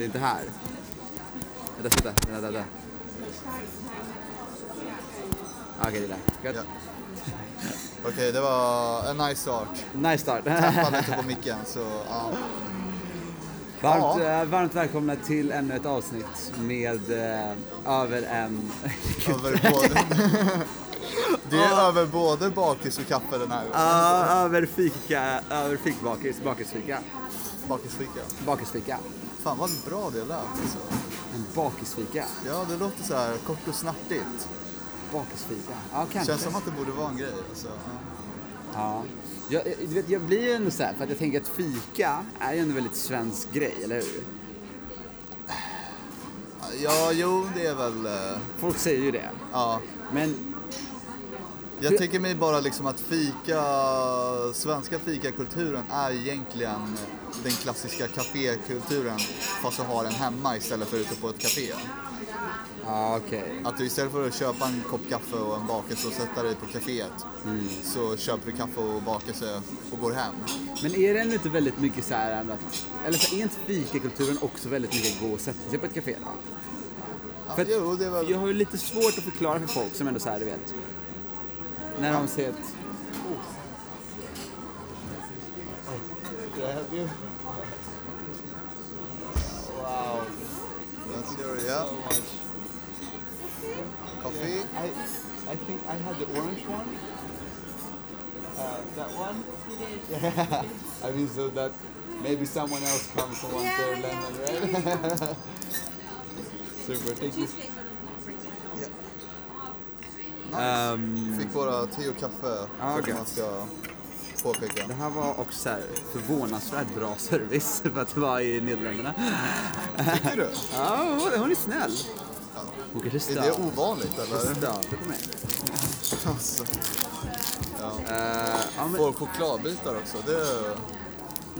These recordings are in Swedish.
det är... Det inte här. Vänta, vänta, vänta. vänta. Okej, det är där. Gött. Ja. Okej, det var en nice start. Nice start. Tappade lite på micken, så ja. Varmt, Ja. eh, varmt välkomna till ännu ett avsnitt med eh, över en... Över både... Det är över både bakis och kaffe den här gången. Ja, över fika, över fikbakis, bakisfika. Bakisfika. Bakisfika. Fan vad bra det lät alltså. En bakisfika. Ja, det låter så här kort och snärtigt. Bakisfika. Ja, kanske. Känns som att det borde vara en grej. Alltså. Ja. Jag, jag- du vet, jag blir ju ändå så här, för att jag tänker att fika är ju en väldigt svensk grej, eller hur? Ja, jo, det är väl... eh, Folk säger ju det. Ja. Men Jag tänker mig bara liksom att fika, svenska fikakulturen är egentligen den klassiska kafékulturen fast du har den hemma istället för ute på ett café. Ja, okej. Att du istället för att köpa en kopp kaffe och en bakelse och sätta dig på kaféet så köper du kaffe och bakelse och går hem. Men är det ändå inte väldigt mycket så här att, eller så är inte fikakulturen också väldigt mycket gå och sätta sig på ett café då? Ja, För jo, väl... Jag har ju lite svårt att förklara för folk som ändå så här, du vet. När de ser ett... Wow. That's your, yeah. Coffee? I, I think I had the orange one. Uh, that one? Yeah. I mean, so that maybe someone else comes and wants their lemon, right? Super, thank you. Um, Fick bara te och kaffe. Ah, att man ska påpeka. det här var också så här förvånansvärt bra service för att det var i Nederländerna. Tycker du? Ja, hon- hon är snäll. Hon kanske Är stör. det ovanligt eller? Mig. Alltså, Eh, ja, men, får chokladbitar också. Det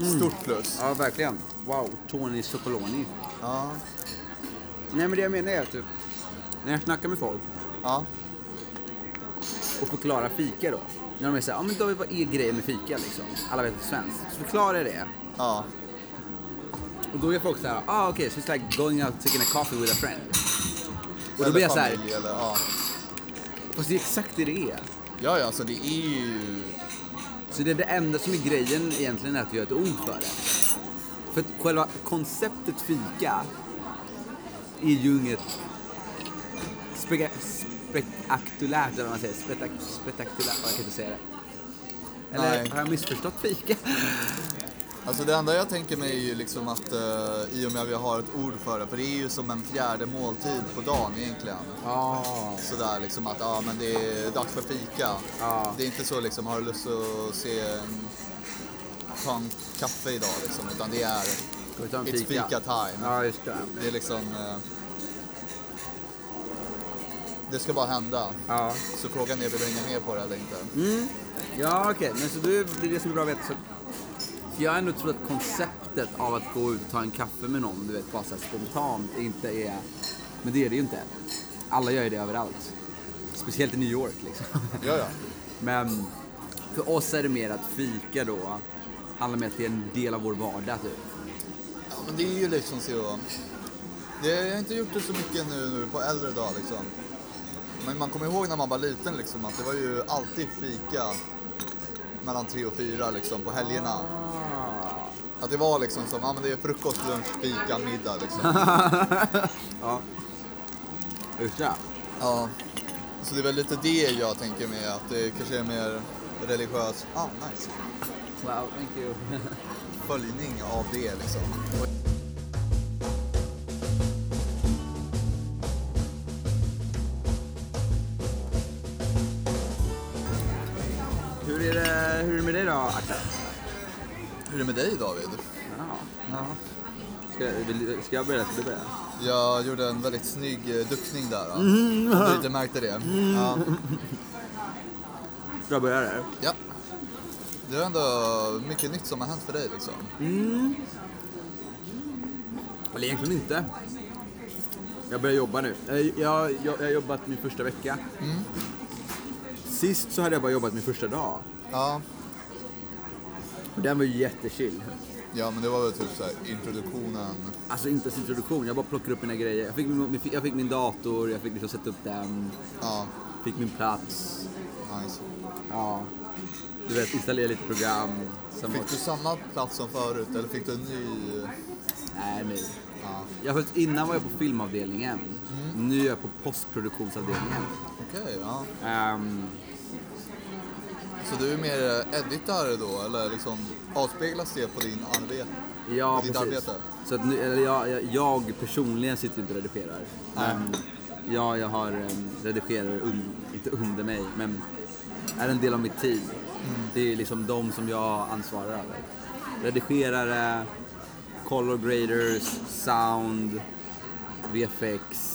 är stort plus. ja, verkligen. Wow, Tony Sokoloni. Ja. Nej, men det jag menar är typ, när jag snackar med folk Ja. Och förklarar fika då. När de är såhär, ja men då, vad är grejen med fika liksom? Alla vet att det är svenskt. Så förklarar jag det. Ja. Och då är folk såhär, ah okej, so it's like going out taking a coffee with a friend. Och då Eller blir jag såhär, ja. fast det är exakt det det är. ja, ja, alltså det är ju... Så det är det enda som är grejen egentligen är att göra ett ord för det. För att själva konceptet fika är ju inget spektakulärt eller vad man säger. Spektak spektakulärt, jag kan inte säga det. Eller Nej. har jag missförstått fika? Alltså det enda jag tänker mig är ju liksom att eh, i och med att vi har ett ord för det, för det är ju som en fjärde måltid på dagen egentligen. Ja. Sådär liksom att ja men det är dags för fika. Ja. Det är inte så liksom, har du lust att se en, ta en kaffe idag liksom, utan det är It's fika? fika time. Ja, just det. Det är liksom... Eh, det ska bara hända. Ja. Så frågan är, vill du hänga med på det eller inte? Mm. Ja, okej. Men så du, det är det som är bra att veta. Så, för jag har ändå trott att konceptet av att gå ut och ta en kaffe med någon, du vet, bara så spontant, inte är... Men det är det ju inte. Alla gör ju det överallt. Speciellt i New York liksom. Ja, ja. Men för oss är det mer att fika då handlar mer att det är en del av vår vardag typ. Ja, men det är ju liksom så... Jag har inte gjort det så mycket nu, nu på äldre dagar liksom. Men man kommer ihåg när man var liten liksom att det var ju alltid fika mellan tre och fyra liksom på helgerna. Att det var liksom som, ja men det är frukost, lunch, fika, middag liksom. Ja. Just det. Ja. Så det är väl lite det jag tänker mig att det kanske är mer religiös, ah nice, Wow, thank you. följning av det liksom. Hur är det med dig David? Ja. ja. Ska, vill, ska jag börja? Ska du börja? Jag gjorde en väldigt snygg eh, duckning där. då. Om du inte märkte det. Ja. Ska jag börja där? ja. Det är ändå mycket nytt som har hänt för dig liksom. Eller egentligen inte. Jag börjar jobba nu. Jag, jag, jag, jag har jobbat min första vecka. Sist så hade jag bara jobbat min första dag. Ja. Och den var ju jättechill. Ja, men det var väl typ så här introduktionen. Alltså inte ens introduktion, jag bara plockade upp mina grejer. Jag fick, min- jag fick min dator, jag fick liksom sätta upp den, Ja, fick min plats. nice. Ja. Du vet, installera lite program. Sen Fick du samma plats som förut eller fick du en ny? Nej, nej. Ja, Jag, vet, innan var jag på filmavdelningen. Nu är jag på postproduktionsavdelningen. okej. ja. Ehm, Så du är mer editare då eller liksom avspeglas det på din arbete? ja, På ditt precis. arbete? Så att nu, eller jag, jag, jag personligen sitter inte och redigerar. Nej. Men ja, jag har um, redigerare, un, inte under mig, men är en del av mitt team. Det är liksom de som jag ansvarar över. Redigerare, color graders, sound, VFX.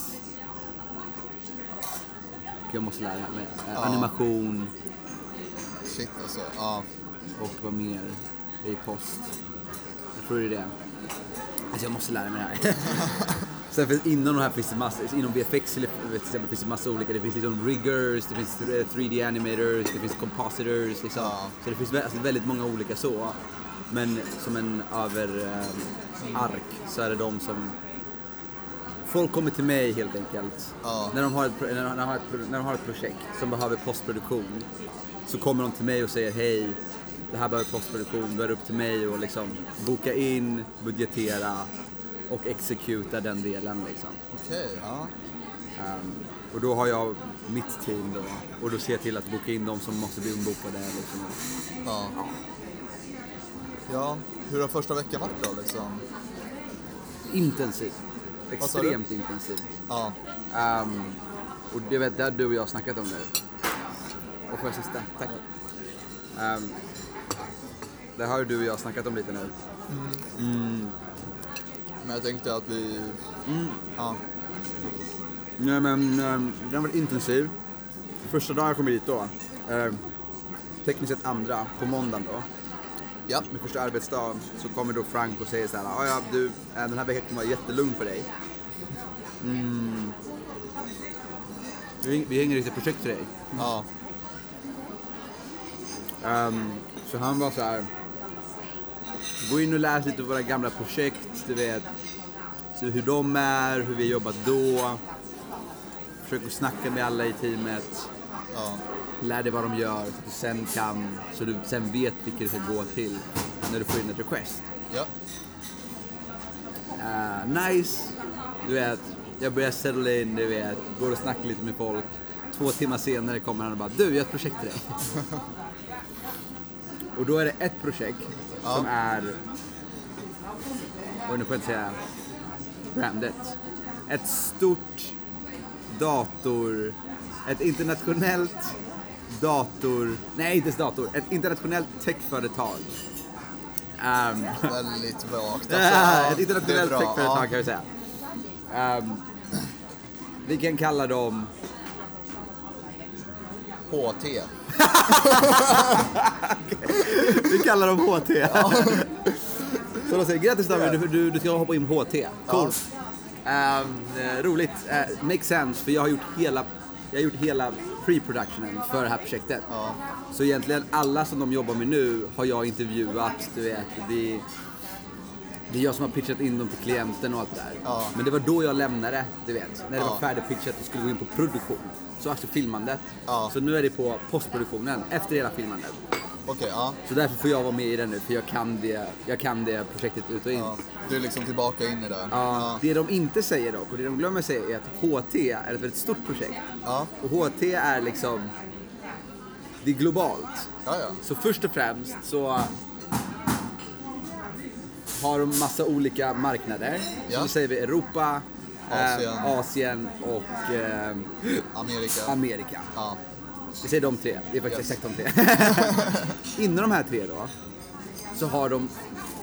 Jag måste lära mig. Eh, Ja. Animation Shit alltså. Ja. och vad mer i post. Jag tror det är det. Alltså jag måste lära mig det här. Sen finns, inom de här finns det massa, inom VFX till exempel finns det massa olika, det finns liksom riggers, det finns 3D animators, det finns compositors liksom. Ja. Så det finns alltså väldigt många olika så. Men som en över eh, ark så är det de som Folk kommer till mig helt enkelt. Ja. När, de har ett, när, de har ett, när de har ett projekt som behöver postproduktion så kommer de till mig och säger hej, det här behöver postproduktion. Då är det upp till mig att liksom boka in, budgetera och exekuta den delen. Liksom. Okej, ja. Ehm, och då har jag mitt team då och då ser jag till att boka in de som måste bli ombokade. Liksom. Ja. Ja, hur har första veckan varit då liksom? Intensiv. Extremt intensiv. Ja, Ehm, och det vet, det har du och jag snackat om nu. Och för sista, tack. Um, det har ju du och jag snackat om lite nu. men jag tänkte att vi... Ja, Nej men um, den var intensiv. Första dagen jag kom hit då, um, tekniskt sett andra, på måndagen då, ja, min första arbetsdag, så kommer då Frank och säger så här, "Ah, ja du, eh, den här veckan kommer vara jättelugn för dig. Mm. Vi, vi hänger lite projekt till dig. ja, Ehm, så han var så här. Gå in och läs lite av våra gamla projekt, du vet. Se hur de är, hur vi jobbat då. Försök att snacka med alla i teamet. ja, Lär dig vad de gör så att du sen kan, så du sen vet vilka det ska gå till när du får in ett request. ja, Eh, nice, du vet. Jag börjar settle in, du vet. Går och snackar lite med folk. Två timmar senare kommer han och bara, du jag har ett projekt till dig. och då är det ett projekt Ja. som är, och nu får jag inte säga brandet. Ett stort dator, ett internationellt dator, nej inte ens dator, ett internationellt techföretag. Ehm, väldigt vagt Ja, ett internationellt techföretag ja. kan vi säga. Ehm, vi kan kalla dem... HT. Vi kallar dem HT. Så de säger grattis David, du, du, du ska hoppa in på HT. Cool. Ehm, eh, roligt. Uh, makes sense, för jag har gjort hela, jag har gjort hela pre-productionen för det här projektet. Ja, Så egentligen alla som de jobbar med nu har jag intervjuat, du vet. Det, det är jag som har pitchat in dem till klienten och allt det där. Ja. Men det var då jag lämnade, du vet. När det Ja. var färdigpitchat och skulle gå in på produktion. Så alltså filmandet. Ja. Så nu är det på postproduktionen, efter hela filmandet. Okej, ja. Så därför får jag vara med i den nu, för jag kan det, jag kan det projektet ut och in. ja. Du är liksom tillbaka in i det. Ja, Det de inte säger dock, och det de glömmer säga är att HT är ett väldigt stort projekt. Ja, Och HT är liksom, det är globalt. ja, ja. Så först och främst så har de massa olika marknader. Ja. Så säger vi Europa, Asien. Eh, Asien och eh, Amerika. Amerika. Ja, Vi säger de tre, det är faktiskt Yes. exakt de tre. Inom de här tre då, så har de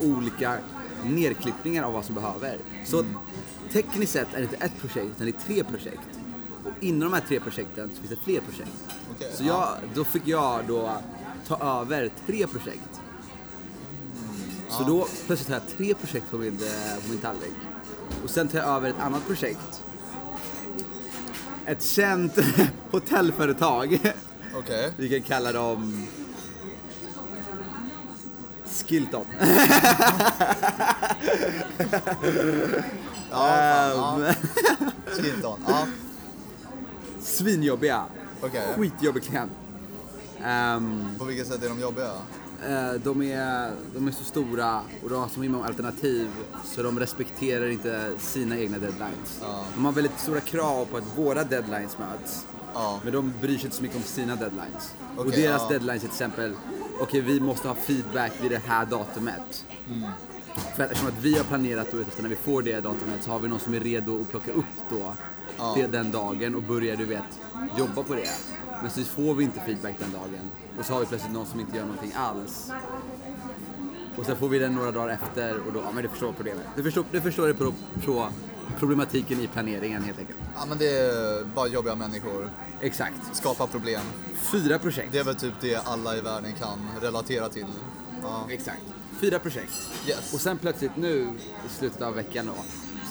olika nedklippningar av vad som behöver. Så Mm. tekniskt sett är det inte ett projekt, utan det är tre projekt. Och inom de här tre projekten så finns det fler projekt. Okej, så ja. jag, då fick jag då ta över tre projekt. Så Ja. då plötsligt har jag tre projekt på min, eh, på min tallrik. Och sen tar jag över ett annat projekt. Ett känt hotellföretag. okej. Vi kan kalla dem Skilton. Ja, fan, Ehm, ja. Skilton. Ja, Svinjobbiga. okej. Skitjobbig klient. Ehm, På vilket sätt är de jobbiga? Eh, de, är, de är så stora och de har så himla alternativ så de respekterar inte sina egna deadlines. Ja. De har väldigt stora krav på att våra deadlines möts. Ja. Men de bryr sig inte så mycket om sina deadlines. och Okej, deras ja. deadlines är till exempel, okej vi måste ha feedback vid det här datumet. Mm. För eftersom att vi har planerat då efter när vi får det datumet så har vi någon som är redo att plocka upp då det, den dagen och börja du vet jobba på det. Men så får vi inte feedback den dagen. Och så har vi plötsligt någon som inte gör någonting alls. Och sen får vi den några dagar efter och då, ja men du förstår problemet. Du förstår, du förstår det på, på problematiken i planeringen helt enkelt. Ja, men det är bara jobbiga människor. Exakt. Skapa problem. Fyra projekt. Det är väl typ det alla i världen kan relatera till. Ja. Exakt. Fyra projekt. Yes. Och sen plötsligt nu i slutet av veckan då,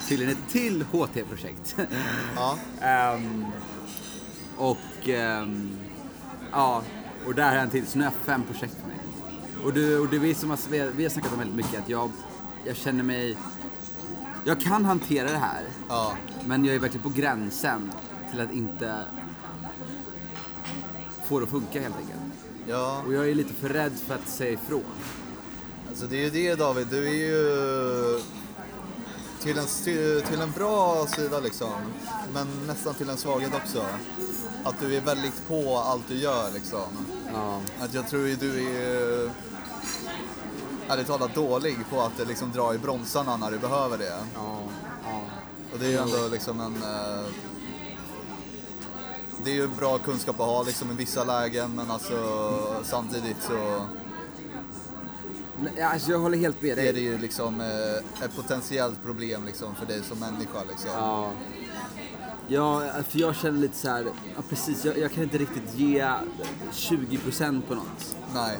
tydligen ett till HT-projekt. Ja. Ehm, och ehm, ja, och där har jag en till. Så nu har jag fem projekt på mig. Och, du, och det är vi som har, vi har- vi har snackat om väldigt mycket att jag, jag känner mig... Jag kan hantera det här, Ja. men jag är verkligen på gränsen till att inte få det att funka helt enkelt. Ja. Och jag är lite för rädd för att säga ifrån. Alltså det är ju det David, du är ju till en, till, till en bra sida liksom. Men nästan till en svaghet också. Att du är väldigt på allt du gör liksom. Ja. Att jag tror ju du är ärligt talat dålig på att liksom dra i bromsarna när du behöver det. Ja, ja. Och det är ju ändå liksom en... eh, Det är ju bra kunskap att ha liksom i vissa lägen men alltså samtidigt så Alltså jag håller helt med dig. är det ju liksom eh, ett potentiellt problem liksom för dig som människa liksom. Ja. Ja, för jag känner lite så här, ja precis, jag, jag kan inte riktigt ge 20% på något. Nej.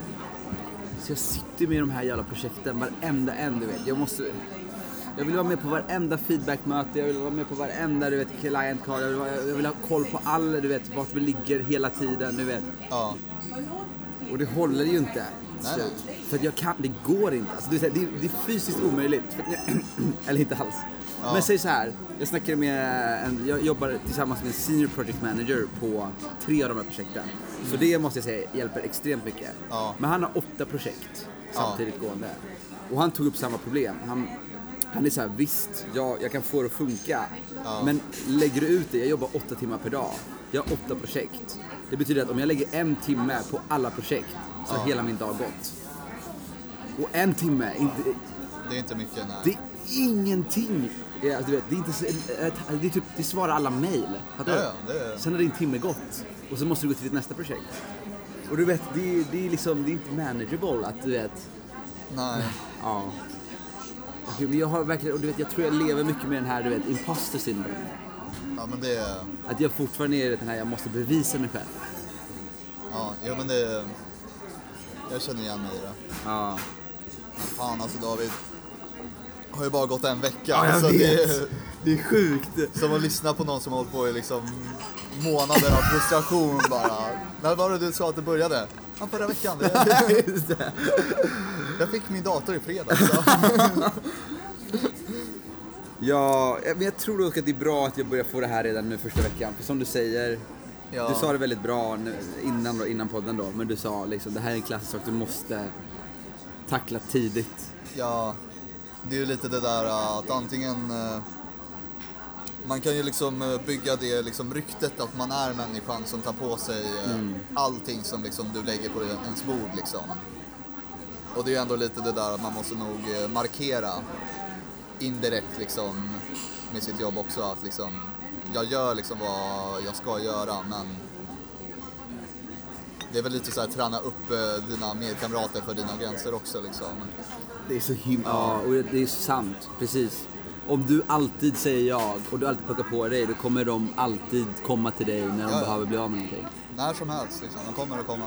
Så jag sitter med de här jävla projekten, varenda en du vet. Jag måste... Jag vill vara med på varenda feedbackmöte, jag vill vara med på varenda du vet, client call, jag vill, jag vill ha koll på alla, du vet, vart vi ligger hela tiden, du vet. Ja. Och det håller ju inte. Nej, För att jag kan, det går inte. Alltså, det, är, det, är, fysiskt omöjligt. Eller inte alls. Ja. Men säg så här, jag snackade med en, jag jobbar tillsammans med en senior project manager på tre av de här projekten. Så det måste jag säga hjälper extremt mycket. Ja. Men han har åtta projekt Ja. samtidigt gående. Och han tog upp samma problem. Han, han är så här, visst, jag, jag kan få det att funka. Ja. Men lägger du ut det, jag jobbar åtta timmar per dag. Jag har åtta projekt. Det betyder att om jag lägger en timme på alla projekt så har Ja. hela min dag gått. Och en timme, inte, Det är inte mycket nej. det är ingenting. Ja, du vet, det, är inte, så- eh, det, är typ, det svarar alla mejl. Fattar Ja, du? ja, det är- Sen har din timme gått och så måste du gå till ditt nästa projekt. Och du vet, det, är- det är liksom, det är inte manageable att du vet, Nej. ja. Okej, men jag har verkligen, och du vet, jag tror jag lever mycket med den här, du vet, imposter syndrome. Ja men det är... Att jag fortfarande är den här, jag måste bevisa mig själv. Ja, jo men det är... Jag känner igen mig i det. Ja. Men fan alltså David. Har ju bara gått en vecka. Ja, jag så vet. Det är Det är sjukt. som att lyssna på någon som har hållit på i liksom månader av frustration bara. När var det du sa att det började? Ja, förra veckan. Det, jag fick min dator i fredags. Ja, men jag tror dock att det är bra att jag börjar få det här redan nu första veckan. För som du säger, Ja. du sa det väldigt bra innan, då, innan podden då, men du sa liksom det här är en klassisk sak du måste tackla tidigt. Ja, det är ju lite det där uh, att antingen... uh, Man kan ju liksom uh, bygga det liksom ryktet att man är människan som tar på sig uh, allting som liksom du lägger på ens bord liksom. Och det är ju ändå lite det där att man måste nog markera indirekt liksom med sitt jobb också att liksom jag gör liksom vad jag ska göra men det är väl lite så här träna upp uh, dina medkamrater för dina gränser också liksom. Det är så himla... Ja, och det är sant. Precis. Om du alltid säger ja och du alltid plockar på dig, då kommer de alltid komma till dig när de Ja, behöver bli av med någonting. När som helst liksom, de kommer att komma.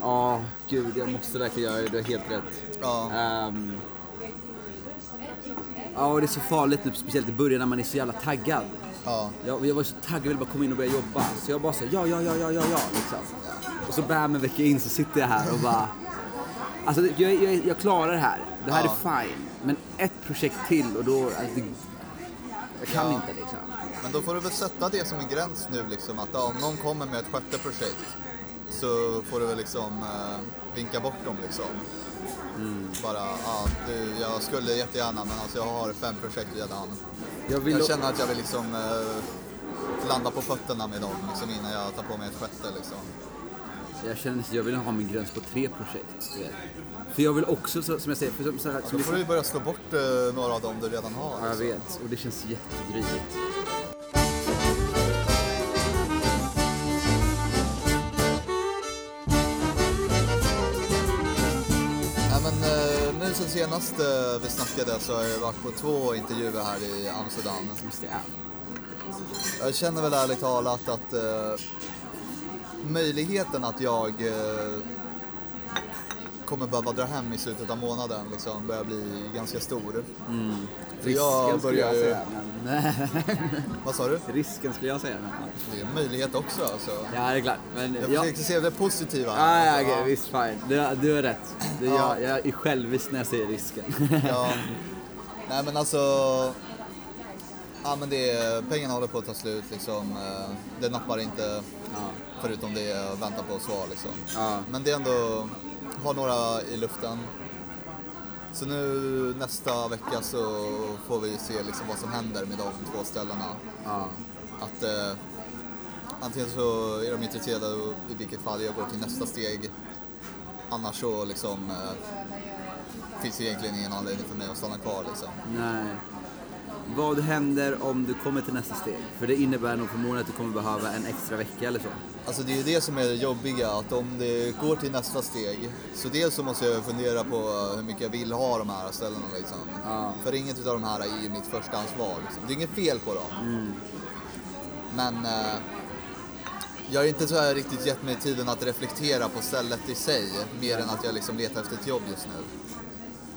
Ja, gud, jag måste verkligen göra det. Du har helt rätt. Ja. Ehm, ja, och det är så farligt nu, speciellt i början när man är så jävla taggad. Ja. Jag, jag var så taggad, jag ville bara komma in och börja jobba. Så jag bara sa ja, ja, ja, ja, ja, ja, liksom. Och så bam en vecka in så sitter jag här och bara... Alltså, jag, jag, jag klarar det här. Det här Ja. är fine. Men ett projekt till och då... Alltså, det, jag kan Ja. inte liksom. Men då får du väl sätta det som en gräns nu liksom att ja, om någon kommer med ett sjätte projekt så får du väl liksom eh, vinka bort dem liksom. Mm. Bara, ja du, jag skulle jättegärna men alltså jag har fem projekt redan. Jag vill... Jag känner att jag vill liksom eh, landa på fötterna med dem liksom, innan jag tar på mig ett sjätte liksom. Jag känner att jag vill ha min gräns på tre projekt. För jag vill också, så- som jag säger, för som, så här, Då som får du börja slå bort eh, några av dem du redan har. Ja, jag liksom. vet. Och det känns jättedrygt. Senast vi snackade så har jag varit på två intervjuer här i Amsterdam. Jag känner väl ärligt talat att eh, möjligheten att jag eh, kommer behöva dra hem i slutet av månaden liksom, börjar bli ganska stor. För jag Risken skulle jag ju... säga. Men, Vad sa du? risken skulle jag säga. Men, ja. Det är en möjlighet också alltså. ja, det är klart. Men, Jag ja. försöker se det positiva. Ja, ja, alltså, okej, visst fine. Du, du har rätt. Det, Ja. jag, jag är självisk när jag säger risken. Ja. Nej men alltså... Ja men det är, pengarna håller på att ta slut liksom. Eh, Det nappar inte ja. förutom det jag väntar på svar liksom. Ja. Men det är ändå, har några i luften. Så nu nästa vecka så får vi se liksom vad som händer med de två ställena. Ja. Att eh, antingen så är de intresserade i vilket fall jag går till nästa steg. Annars så liksom eh, finns det egentligen ingen anledning för mig att stanna kvar liksom. Nej. Vad händer om du kommer till nästa steg? För det innebär nog förmodligen att du kommer behöva en extra vecka eller så. Alltså det är ju det som är det jobbiga, att om det går till nästa steg, så dels så måste jag fundera på hur mycket jag vill ha de här ställena liksom. Ja. För inget utav de här är ju mitt första ansvar. Liksom. Det är inget fel på dem. Men eh, jag har inte så här riktigt gett mig tiden att reflektera på stället i sig, mer än att jag liksom letar efter ett jobb just nu.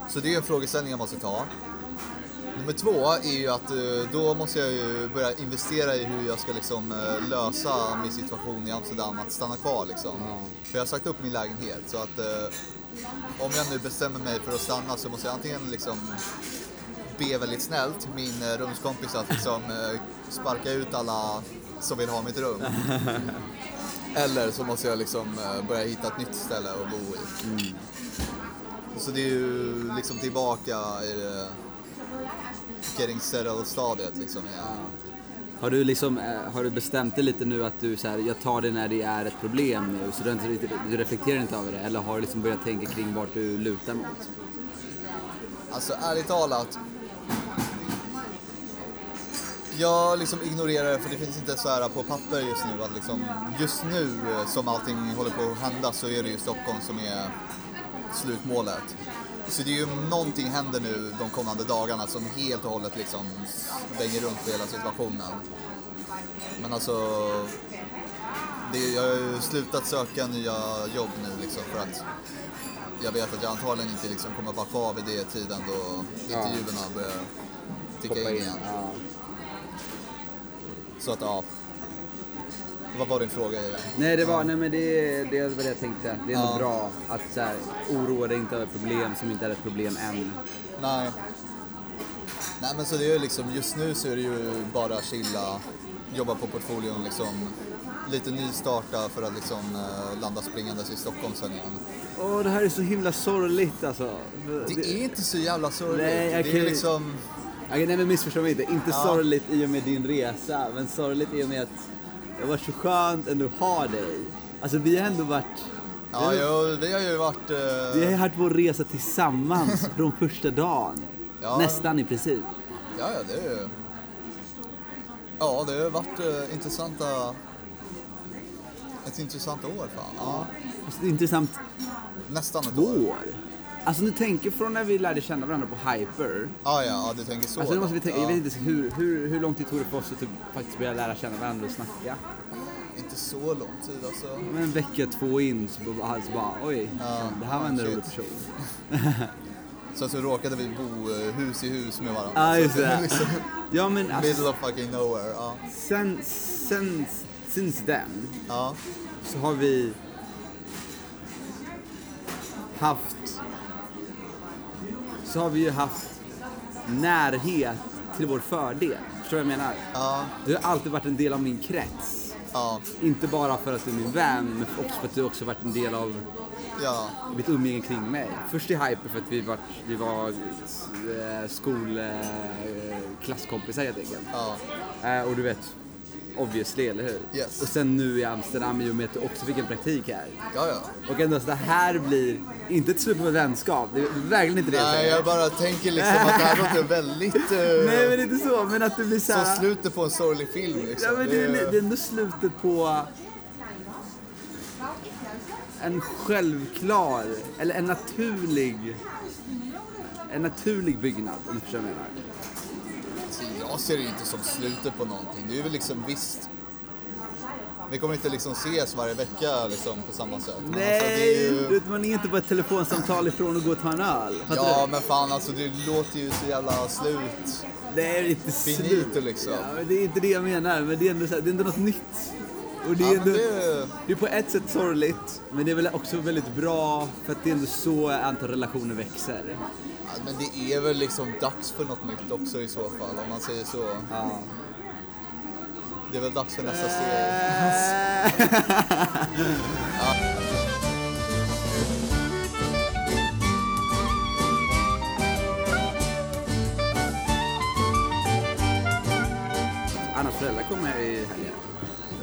Så det är en frågeställning jag måste ta. Nummer två är ju att eh, då måste jag ju börja investera i hur jag ska liksom eh, lösa min situation i Amsterdam, att stanna kvar liksom. För jag har sagt upp min lägenhet så att eh, om jag nu bestämmer mig för att stanna så måste jag antingen liksom be väldigt snällt min rumskompis att liksom sparka ut alla som vill ha mitt rum. Eller så måste jag liksom börja hitta ett nytt ställe att bo i. Så det är ju liksom tillbaka i det getting settled stadiet liksom igen. Har du, liksom, eh, har du bestämt dig lite nu att du så här, jag tar det när det är ett problem nu, så du, inte, du reflekterar inte över det? Eller har du liksom börjat tänka kring vart du lutar mot? Alltså ärligt talat. Jag liksom ignorerar det för det finns inte så här på papper just nu att liksom, just nu eh, som allting håller på att hända så är det ju Stockholm som är slutmålet. Så det är ju någonting händer nu de kommande dagarna som helt och hållet liksom svänger runt på hela situationen. Men alltså, det, jag har ju slutat söka nya jobb nu liksom för att jag vet att jag antagligen inte liksom kommer vara kvar vid det tiden då intervjuerna börjar ticka in igen. Så att ja. Vad var din fråga? Nej, det var, nej men det, det var det jag tänkte. Det är nog Ja. bra att så här, oroa dig inte över problem som inte är ett problem än. Nej. Nej men så det är liksom, just nu så är det ju bara chilla, jobba på portföljen liksom. Lite nystarta för att liksom eh, landa springandes i Stockholm sen igen. Åh, det här är så himla sorgligt alltså. Det är inte så jävla sorgligt. Nej, jag det kan är liksom, Okej, nej men missförstå mig inte. Inte Ja. sorgligt i och med din resa, men sorgligt i och med att det var så skönt ändå att ha dig. Alltså vi har ändå varit... ja jo, vi har ju varit... eh, vi har haft vår resa tillsammans från första dagen. Ja. Nästan i princip. Ja, ja, det är ju... Ja, det har varit eh, intressanta... Ett intressant år fan. Ja. Alltså, intressant Nästan ett år. år. Alltså nu tänker från när vi lärde känna varandra på Hyper. Ja, ja, ja, du tänker så. Alltså nu måste vi tänka, ja. jag vet inte hur, hur, hur lång tid tog det för oss att typ faktiskt börja lära känna varandra och snacka? Inte så lång tid alltså. Men en vecka, två in så bara, så bara oj, Ja, det här var en rolig person. Sen så råkade vi bo eh, hus i hus med varandra. Så just det. Liksom, Ja men alltså, middle of fucking nowhere. Ja. sen, sen, since then ja. så har vi haft så har vi ju haft närhet till vår fördel. Förstår du vad jag menar? Ja, Du har alltid varit en del av min krets. ja, Inte bara för att du är min vän, men också för att du också varit en del av ja, mitt umgänge kring mig. Först i Hyper för att vi var, vi var eh, skol, eh, klasskompisar helt enkelt. ja, Eh, och du vet, obviously, eller hur? Yes. Och sen nu i Amsterdam i och med att du också fick en praktik här. ja, ja. Och ändå så det här blir inte ett slut på vänskap, det är verkligen inte det Nej, jag bara tänker liksom att det här låter väldigt... eh, Nej men inte så, men att det blir så Som här... slutet på en sorglig film liksom. Ja, men det, är, det är ändå slutet på en självklar, eller en naturlig, en naturlig byggnad om du förstår vad jag menar. Jag ser det ju inte som slutet på någonting. Det är väl liksom visst. Vi kommer inte liksom ses varje vecka liksom på samma sätt. Men Nej, alltså, det är ju... man är inte bara ett telefonsamtal ifrån att gå och ta en öl. Ja, men fan alltså det låter ju så jävla slut. Det är inte Finito, slut. liksom. Ja, det är inte det jag menar, men det är ändå, så här, det är ändå något nytt. Och det är, Ja, ändå, det- det är på ett sätt sorgligt, men det är väl också väldigt bra för att det är ändå så antal relationer växer. Ja, men det är väl liksom dags för något nytt också i så fall, om man säger så. Ja. Det är väl dags för nästa steg. Annas föräldrar kommer i helgen.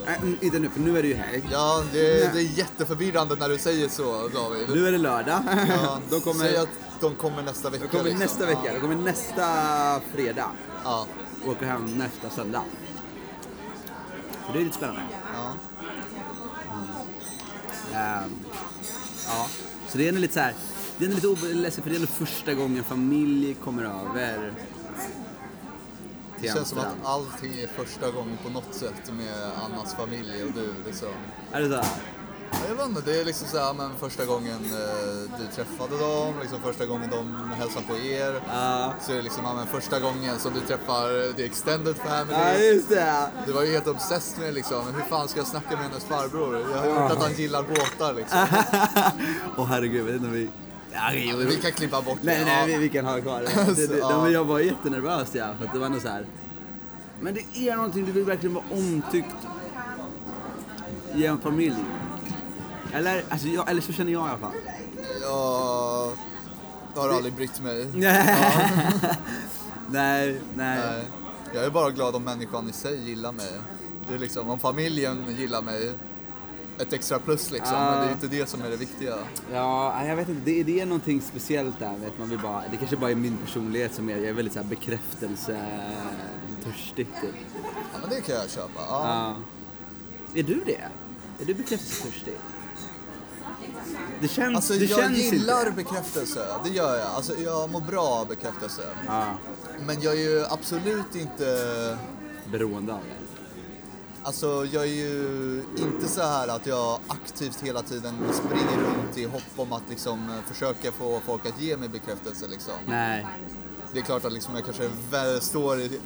Nej, mm, inte nu, för nu är det ju helg. Ja, det, det är jätteförvirrande när du säger så, David. Nu är det lördag. Ja, De kommer, Säg att de kommer nästa vecka. de kommer liksom. nästa vecka. Ja. De kommer nästa fredag. Ja. Och åker hem nästa söndag. Så det är lite spännande. ja. Ehm, ja, så det är lite så här. Det är lite ledsen för det är ändå första gången familj kommer över Det känns som att allting är första gången på något sätt med Annas familj och du liksom. Är det så? här? Jag vet inte, det är liksom så här, men första gången eh, du träffade dem, liksom första gången de hälsade på er. Ja. Så är det liksom, men första gången som du träffar the extended family. Ja, just det. Du var ju helt obsessed med liksom, hur fan ska jag snacka med hennes farbror? Jag har hört att han gillar båtar liksom. Åh herregud, jag vet inte om vi... Ja, vi kan klippa bort Nej, det. nej, Ja. vi, vi kan ha kvar det. det, det Ja. jag var jättenervös ja, för att det var nog så här. Men det är någonting, du vill verkligen vara omtyckt i en familj. Eller, alltså, jag, eller så känner jag i alla fall. Jag har aldrig brytt mig. nej, nej. Nej. Jag är bara glad om människan i sig gillar mig. Det är liksom, om familjen gillar mig, ett extra plus liksom. Ja. Men det är inte det som är det viktiga. Ja, jag vet inte. Det, det är någonting speciellt där. Vet man vill bara, det kanske bara är min personlighet som är, jag är väldigt så här bekräftelsetörstig typ. Ja, men det kan jag köpa. Ja. Ja. Är du det? Är du bekräftelsetörstig? Det känns, Alltså det jag känns gillar inte. bekräftelse, det gör jag. Alltså jag mår bra av bekräftelse. Ja, Men jag är ju absolut inte... beroende av det. Alltså jag är ju inte så här att jag aktivt hela tiden springer runt i hopp om att liksom eh, försöka få folk att ge mig bekräftelse liksom. Nej. Det är klart att liksom jag kanske väl står i...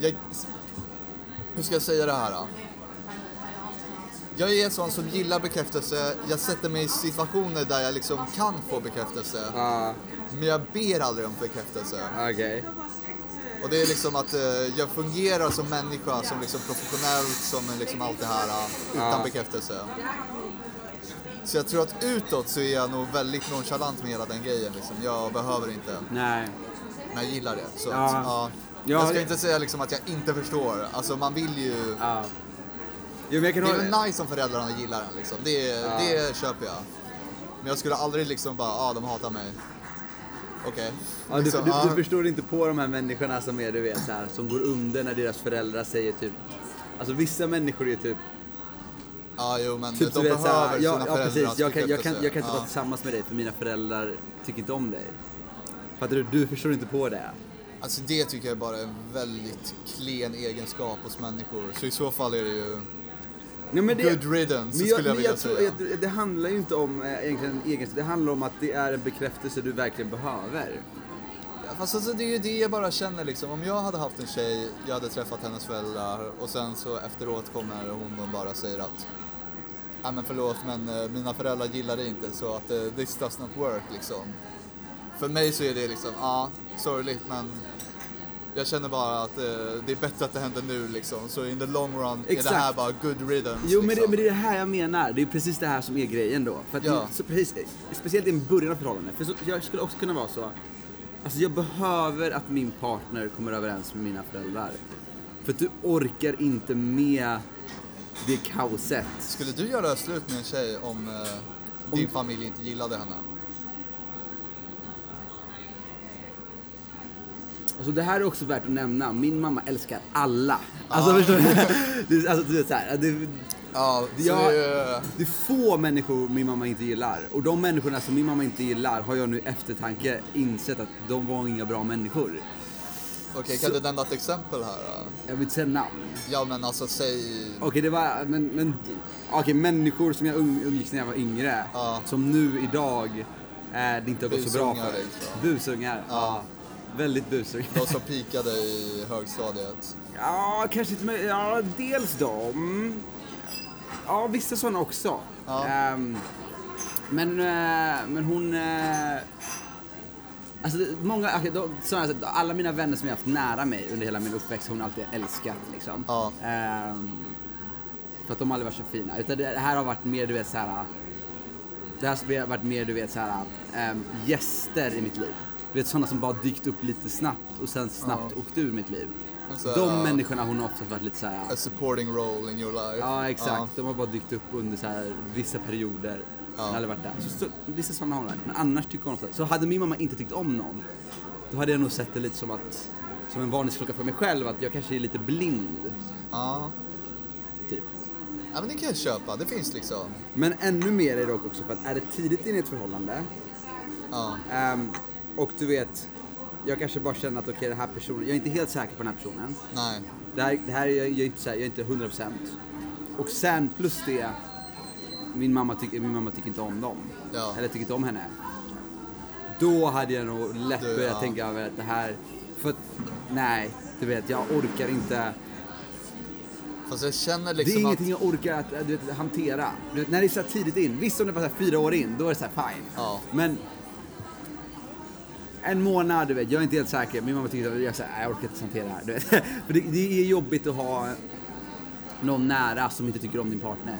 Jag... Hur ska jag säga det här då? Jag är en sån som gillar bekräftelse. Jag sätter mig i situationer där jag liksom kan få bekräftelse. Ja, Men jag ber aldrig om bekräftelse. okej. Och det är liksom att eh, jag fungerar som människa, som liksom professionellt, som liksom allt det här eh, utan Ja. bekräftelse. Så jag tror att utåt så är jag nog väldigt nonchalant med hela den grejen. Liksom. Jag behöver inte, Nej. men jag gillar det. Så Ja. att, ja. Ja, jag ska det- inte säga liksom att jag inte förstår. Alltså man vill ju... Ja. Jo, Det är hålla... väl nice om föräldrarna gillar den liksom. Det, Ja. det köper jag. Men jag skulle aldrig liksom bara, ja ah, de hatar mig. Okej. Ja, du, Liksom, du, ja. du förstår inte på de här människorna som är, du vet, så här, som går under när deras föräldrar säger typ... Alltså vissa människor är typ... Ja, jo men typ de du vet, behöver här, sina ja, ja, precis. Jag kan, jag, kan, jag kan inte ja. vara tillsammans med dig för mina föräldrar tycker inte om dig. Fattar du? Du förstår inte på det. Alltså det tycker jag bara är en väldigt klen egenskap hos människor. Så i så fall är det ju Nej, men det, good riddance men skulle jag vilja tror, säga. jag, det handlar ju inte om eh, egentligen egenskap. Det handlar om att det är en bekräftelse du verkligen behöver. Ja, Fast alltså det är ju det jag bara känner liksom. Om jag hade haft en tjej, jag hade träffat hennes föräldrar och sen så efteråt kommer hon och bara säger att Ja men förlåt men eh, mina föräldrar gillar det inte så att uh, this does not work liksom. för mig så är det liksom, ja, sorgligt men jag känner bara att eh, det är bättre att det händer nu liksom. Så in the long run är Exakt. det här bara good riddance. Jo, men det, liksom. men det är det här jag menar. Det är precis det här som är grejen då. För att Ja. så precis, speciellt i början av förhållandet. För så, jag skulle också kunna vara så. Alltså jag behöver att min partner kommer överens med mina föräldrar. För att du orkar inte med det kaoset. Skulle du göra slut med en tjej om eh, din familj inte gillade henne? Alltså det här är också värt att nämna. Min mamma älskar alla. Alltså förstår du? Alltså, du vet, så här, det, Ja, så Ja. det är, det är få människor min mamma inte gillar. Och de människorna som min mamma inte gillar har jag nu eftertanke insett att de var inga bra människor. Okej, kan du nämna ett exempel här? då? Jag vill inte säga namn. Ja men alltså säg... Okej, det var, men, men okej, människor som jag um- umgicks när jag var yngre, Ja. som nu idag eh, det inte har gått så bra för. liksom. Busungar, ja. Väldigt busungar. De som pikade i högstadiet. Ja, kanske inte med, ja, dels dem. Ja, vissa sådana också. Ja. Ehm, men, eh, men hon... eh, Alltså, det- många, okej, de, sådana, här- alla mina vänner som jag haft nära mig under hela min uppväxt har hon alltid älskat. Liksom. Ja. Ehm, för att de aldrig varit så fina. Utan det här har varit mer, du vet, så här. Det här har varit mer, du vet, så här, ehm, gäster i mitt liv. Du vet, sådana som bara dykt upp lite snabbt och sen snabbt åkt ur mitt liv. Så, De ja, människorna hon har oftast varit lite så här. A supporting role in your life. Ja, exakt. Ja. De har bara dykt upp under så här, vissa perioder. Ja. Ja. aldrig varit där. Så, så, vissa sådana har hon varit. Men annars tycker hon ofta. Så hade min mamma inte tyckt om någon, då hade jag nog sett det lite som att som en varningsklocka för mig själv, att jag kanske är lite blind. Ja. Typ. ja, men det kan jag köpa. Det finns liksom. Men ännu mer är det dock också för att är det tidigt in i ett förhållande Ja. Och du vet, jag kanske bara känner att okej den här personen, jag är inte helt säker på den här personen. Nej. Det här, det här är jag, jag är inte jag är inte 100%. Och sen plus det, min mamma, tycker min mamma tycker inte om dem. Ja. Eller tycker inte om henne. Då hade jag nog lätt börjat ja. tänka över att det här, för att, nej, du vet, jag orkar inte. Fast jag känner Det är liksom ingenting att... jag orkar att vet, hantera. Du vet, när det är så här tidigt in, visst om det bara så här fyra år in, då är det så här fine. Ja. Men en månad, du vet, jag är inte helt säker. Min mamma tycker att jag, så här, "Nej, jag orkar inte hantera det här. Du vet. För det, det är jobbigt att ha någon nära som inte tycker om din partner.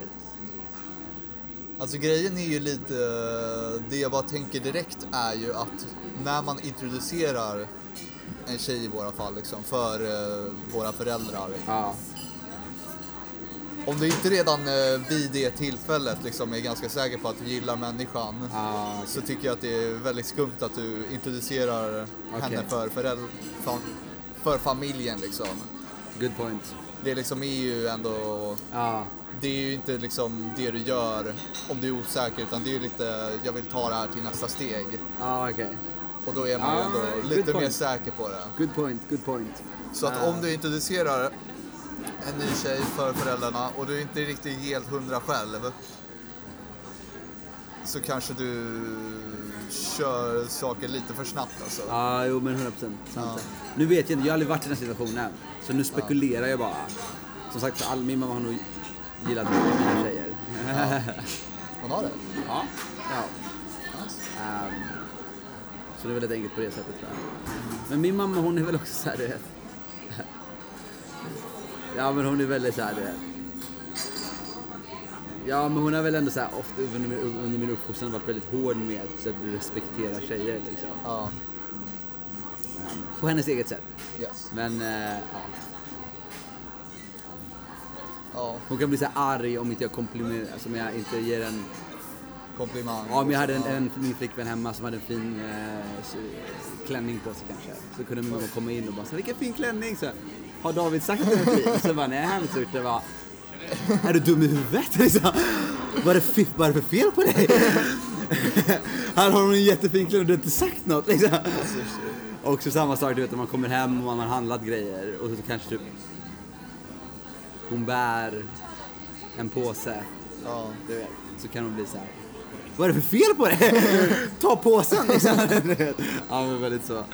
Alltså grejen är ju lite... Det jag bara tänker direkt är ju att när man introducerar en tjej i våra fall liksom, för eh, våra föräldrar. Ja. Om du inte redan eh, vid det tillfället liksom är ganska säker på att du gillar människan. Ja, okej. Så tycker jag att det är väldigt skumt att du introducerar henne för, för, för familjen liksom. Good point. Det liksom är ju ändå, Ja. det är ju inte liksom det du gör om du är osäker utan det är ju lite, jag vill ta det här till nästa steg. Ja, okej. Och då är man ju Ah, ändå good lite mer point. säker på det. Good point, good point. Så att Ah. om du introducerar en ny tjej för föräldrarna och du inte är riktigt helt hundra själv så kanske du kör saker lite för snabbt alltså. Ja, jo men 100 procent. Ja. Nu vet jag inte, jag har aldrig varit i den här situationen. Så nu spekulerar jag bara. Som sagt, all, min mamma har nog gillat mina tjejer. Hon har det? Ja. ja. Nice. Ehm, så det är väldigt enkelt på det sättet tror jag. Men min mamma hon är väl också såhär, du vet. Ja men hon är väldigt såhär, du vet. Ja men hon har väl ändå såhär ofta under min, under min uppfostran varit väldigt hård med så att du respekterar tjejer liksom. Ja, Ehm, på hennes eget sätt. yes. Men eh, ja. Ja, hon kan bli så här arg om inte jag komplimerar, alltså om jag inte ger en komplimang. Ja, om jag hade en, en, min flickvän hemma som hade en fin eh, klänning på sig kanske. Så kunde min mamma komma in och bara så här, vilken fin klänning! Så, har David sagt fin? Så bara, nej han har inte gjort det. Bara, är du dum i huvudet? Liksom. Vad är det för, vad är det för fel på dig? Här har hon en jättefin klänning och du har inte sagt något. Liksom. Och så samma sak, du vet när man kommer hem och man har handlat grejer och så kanske typ hon bär en påse Ja. du vet, så kan hon bli så här. Vad är det för fel på dig? Ta påsen liksom. Ja men väldigt så.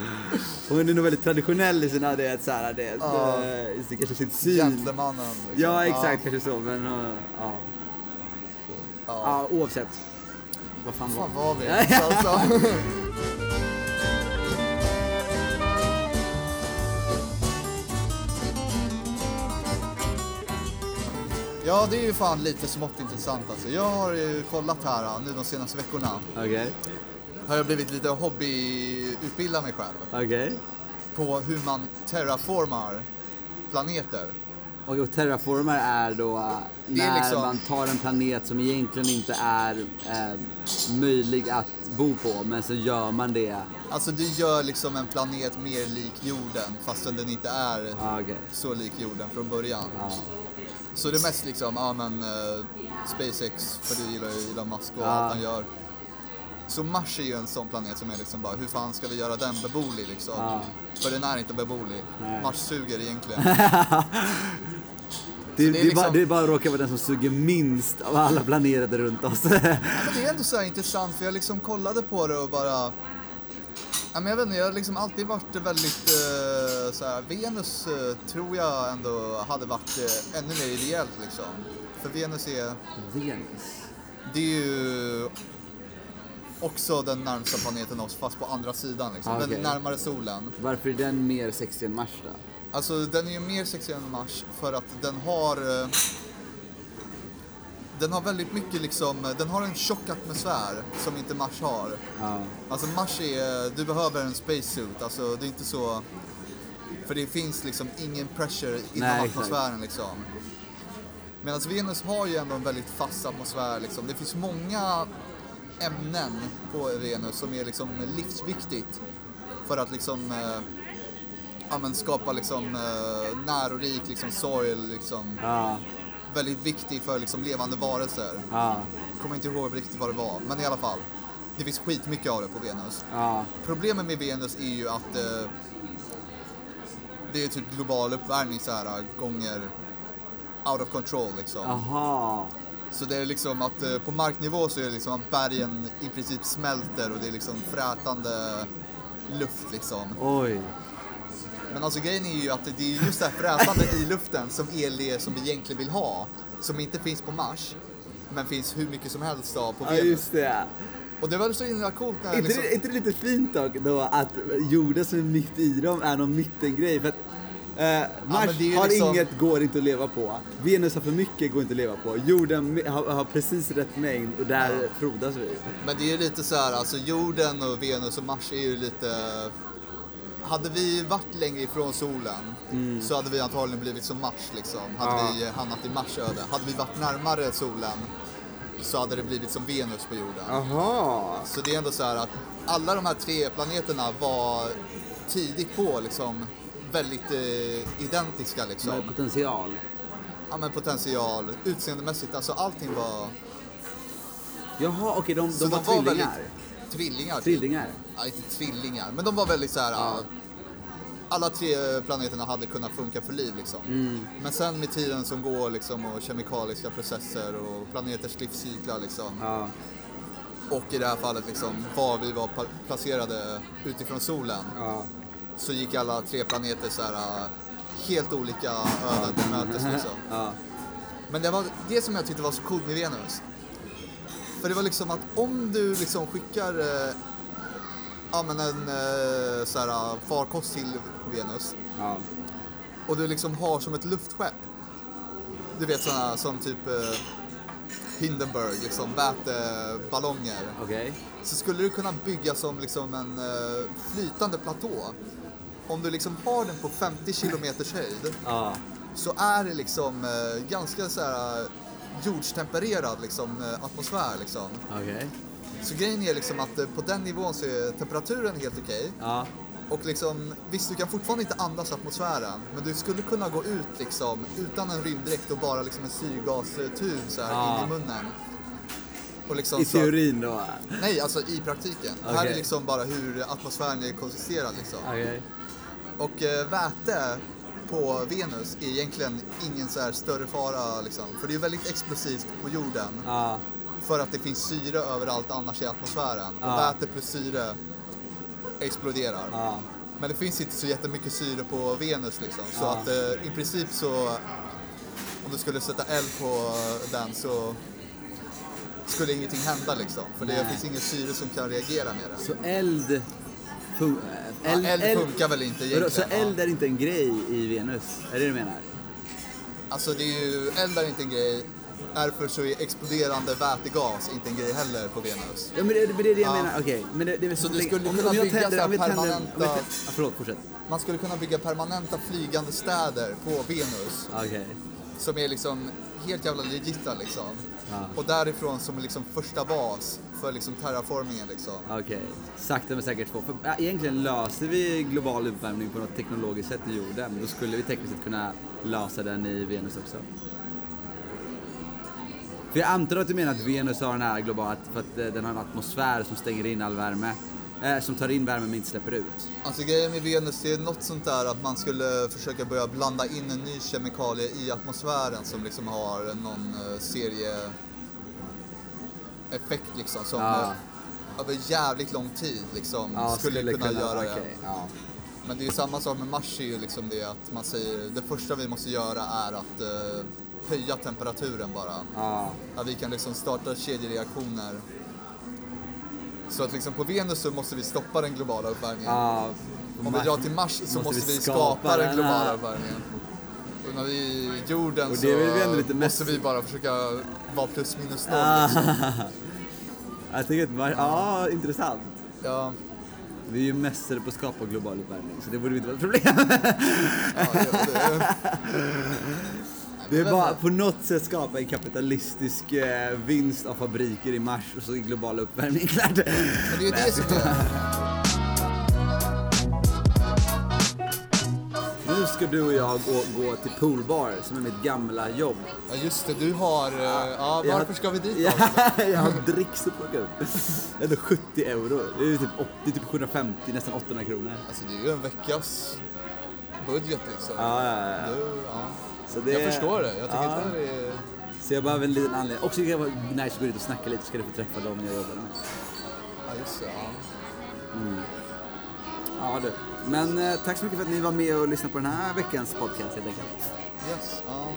Hon är nog väldigt traditionell i sina, det så här, det, Ja. det, det, kanske sin syn. Gentlemannen. liksom. Ja exakt, kanske så men uh, ja. Ja. ja. oavsett. Vad fan var Fan var vi? Ja, det är ju fan lite smått intressant alltså. Jag har ju kollat här nu de senaste veckorna. Okej. Har jag blivit lite hobbyutbildad mig själv. Okej. På hur man terraformar planeter. Och, och terraformar är då äh, Det är när liksom- man tar en planet som egentligen inte är eh, möjlig att bo på, men så gör man det. Alltså du gör liksom en planet mer lik jorden fastän den inte är Ah, Okej. så lik jorden från början. Ja. Så det är mest liksom, ja men eh, SpaceX, för du gillar ju Elon Musk och Ja. allt han gör. Så Mars är ju en sån planet som är liksom bara, hur fan ska vi göra den beboelig liksom? Ja. För den är inte beboelig. Nej. Mars suger egentligen. Det, det det, är är bara, liksom- det är bara råkar vara den som suger minst av alla planeter runt oss. Men det är ändå så intressant för jag liksom kollade på det och bara... Ja, men jag vet inte, jag har liksom alltid varit väldigt eh, så här, Venus eh, tror jag ändå hade varit eh, ännu mer ideellt liksom. För Venus är, Venus. det är ju också den närmsta planeten oss fast på andra sidan liksom. Ah, Den är närmare solen. Varför är den mer sexig än Mars då? Alltså den är ju mer sexig än Mars för att den har eh, den har väldigt mycket liksom, den har en tjock atmosfär som inte Mars har. Ja. Alltså Mars är, du behöver en spacesuit, alltså det är inte så... För det finns liksom ingen pressure inom Nej, atmosfären liksom. Medan Venus har ju ändå en väldigt fast atmosfär liksom. Det finns många ämnen på Venus som är liksom livsviktigt för att liksom eh, ja, men skapa liksom eh, närorik liksom soil liksom. Ja. Väldigt viktig för liksom levande varelser. Ja. Kommer inte ihåg riktigt vad det var, men i alla fall. Det finns skitmycket av det på Venus. Ja. Problemet med Venus är ju att eh, det är typ global uppvärmning så här gånger out of control liksom. Aha. Så det är liksom att eh, på marknivå så är det liksom att bergen i princip smälter och det är liksom frätande luft liksom. Oj. Men alltså grejen är ju att det är just det här frätande i luften som är det som vi egentligen vill ha. Som inte finns på Mars. Men finns hur mycket som helst av på Ja, Venus. just det. Och det var så himla coolt när Är inte, liksom... det, inte det lite fint dock då att jorden som är mitt i dem är någon mittengrej? För att eh, Mars ju har liksom- inget, går inte att leva på. Venus har för mycket, går inte att leva på. Jorden har, har precis rätt mängd och där frodas vi. Men det är ju lite så här, alltså jorden och Venus och Mars är ju lite... Hade vi varit längre ifrån solen så hade vi antagligen blivit som Mars liksom. Hade Ja. vi hamnat i Mars öde. Hade vi varit närmare solen så hade det blivit som Venus på jorden. Aha. Så det är ändå så här att alla de här tre planeterna var tidigt på liksom väldigt eh, identiska liksom. Med potential. Ja men potential, utseendemässigt, alltså allting var... Jaha, okej, de, Så de var tvillingar. väldigt... Tvillingar. typ. Tvillingar. Ja, inte tvillingar, men de var väldigt så här. Ja. Alla tre planeterna hade kunnat funka för liv liksom. Mm. Men sen med tiden som går liksom och kemikaliska processer och planeters livscyklar liksom. Ja. Och i det här fallet liksom var vi var placerade utifrån solen. Ja. Så gick alla tre planeter så här helt olika öden till mötes liksom. Ja. Men det var det som jag tyckte var så coolt med Venus. För det var liksom att om du liksom skickar eh, ja, men en eh, så här, eh, farkost till Venus Ja. och du liksom har som ett luftskepp. Du vet sådana som typ eh, Hindenburg, liksom väteballonger. Okej. Så skulle du kunna bygga som liksom en eh, flytande platå. Om du liksom har den på 50 kilometers höjd Ja. så är det liksom eh, ganska så här jordstempererad liksom, eh, atmosfär liksom. Okej. Så grejen är liksom att eh, på den nivån så är temperaturen helt okej. Ja. Och liksom, visst du kan fortfarande inte andas atmosfären, men du skulle kunna gå ut liksom utan en rymddräkt och bara liksom en syrgastub så här Ja. in i munnen. Liksom I teorin då? Nej, alltså i praktiken. Det här är liksom bara hur atmosfären är konsisterad liksom. Okej. Och eh, väte på Venus är egentligen ingen så här större fara liksom. För det är väldigt explosivt på jorden. Ja. För att det finns syre överallt annars i atmosfären. Ja. Och väte plus syre exploderar. Ja. Men det finns inte så jättemycket syre på Venus liksom. Så att eh, i princip så om du skulle sätta eld på den så skulle ingenting hända liksom. För det Nej. finns ingen syre som kan reagera med det. Så eld... Ja, eld, funkar väl inte egentligen. Så eld är inte en grej i Venus? Är det det du menar? Alltså det är ju, eld är inte en grej. Därför så är exploderande vätegas inte en grej heller på Venus. Ja, men det, men det är det jag Ja. menar. Okej, men det, det är Så du skulle om, kunna om jag bygga tänder, om jag tänder, om jag permanenta- tänder, ja, förlåt, fortsätt. Man skulle kunna bygga permanenta flygande städer på Venus Okej. som är liksom helt jävla legita liksom. Och därifrån som liksom första bas för liksom terraformingen liksom. Okej, sakta men säkert få. För ja, egentligen löser vi global uppvärmning på något teknologiskt sätt i jorden, då skulle vi tekniskt sett kunna lösa den i Venus också. För jag antar att du menar att Venus har den här globala, för att eh, den har en atmosfär som stänger in all värme. Eh, som tar in värme men inte släpper ut. Alltså grejen med Venus det är något sånt där att man skulle försöka börja blanda in en ny kemikalie i atmosfären som liksom har någon uh, serie effekt liksom som Ja. eh, över jävligt lång tid liksom Ja, skulle, kunna, göra okej, det. ja. Men det är samma sak med Mars är ju liksom det att man säger det första vi måste göra är att eh, höja temperaturen bara. Ja, Att vi kan liksom starta kedjereaktioner. Så att liksom på Venus så måste vi stoppa den globala uppvärmningen. ja. Om vi drar till Mars så måste, vi skapa, den globala uppvärmningen. Och när vi är jorden så vi måste vi bara försöka vara plus minus noll. Ah. Liksom. Jag tycker att Mars, ja, intressant. Ja, Vi är ju mästare på att skapa global uppvärmning, så det borde inte vara ett problem. ja, det, det, Det är bara på något sätt skapa en kapitalistisk eh, vinst av fabriker i Mars och så är global uppvärmning klart. men det är ju det som är... Nu ska du och jag gå, gå till poolbar som är mitt gamla jobb. Ja just det, du har... eh, Ja, Jag har- varför ska vi dit då? Ja, jag har dricks att plocka. Det är ändå 70 euro. Det är typ, 80, typ 750, nästan 800 kronor. Alltså det är ju en veckas budget liksom. Ja, ja, ja. Du, ja. Så det, Jag förstår det. Jag tycker ja. det där är... Så jag behöver en liten anledning. Också kan det vara nice att gå dit och snacka lite så ska du få träffa dem jag jobbar med. Ja just det, ja. Ja du. Men eh, tack så mycket för att ni var med och lyssnade på den här veckans podcast helt enkelt. Yes, ja.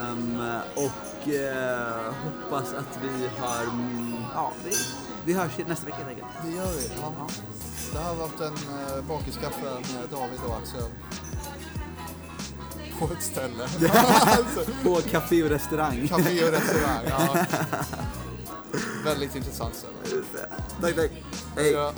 Ehm, och eh, hoppas att vi har... mm, Ja, vi, vi hörs nästa vecka helt enkelt. Det gör vi. Ja. Det här har varit en uh, bakiskaffe med David och Axel på ett ställe. Alltså. På café och restaurang. Café och restaurang, ja. Väldigt intressant ställe. Tack, tack. Hej. Ja.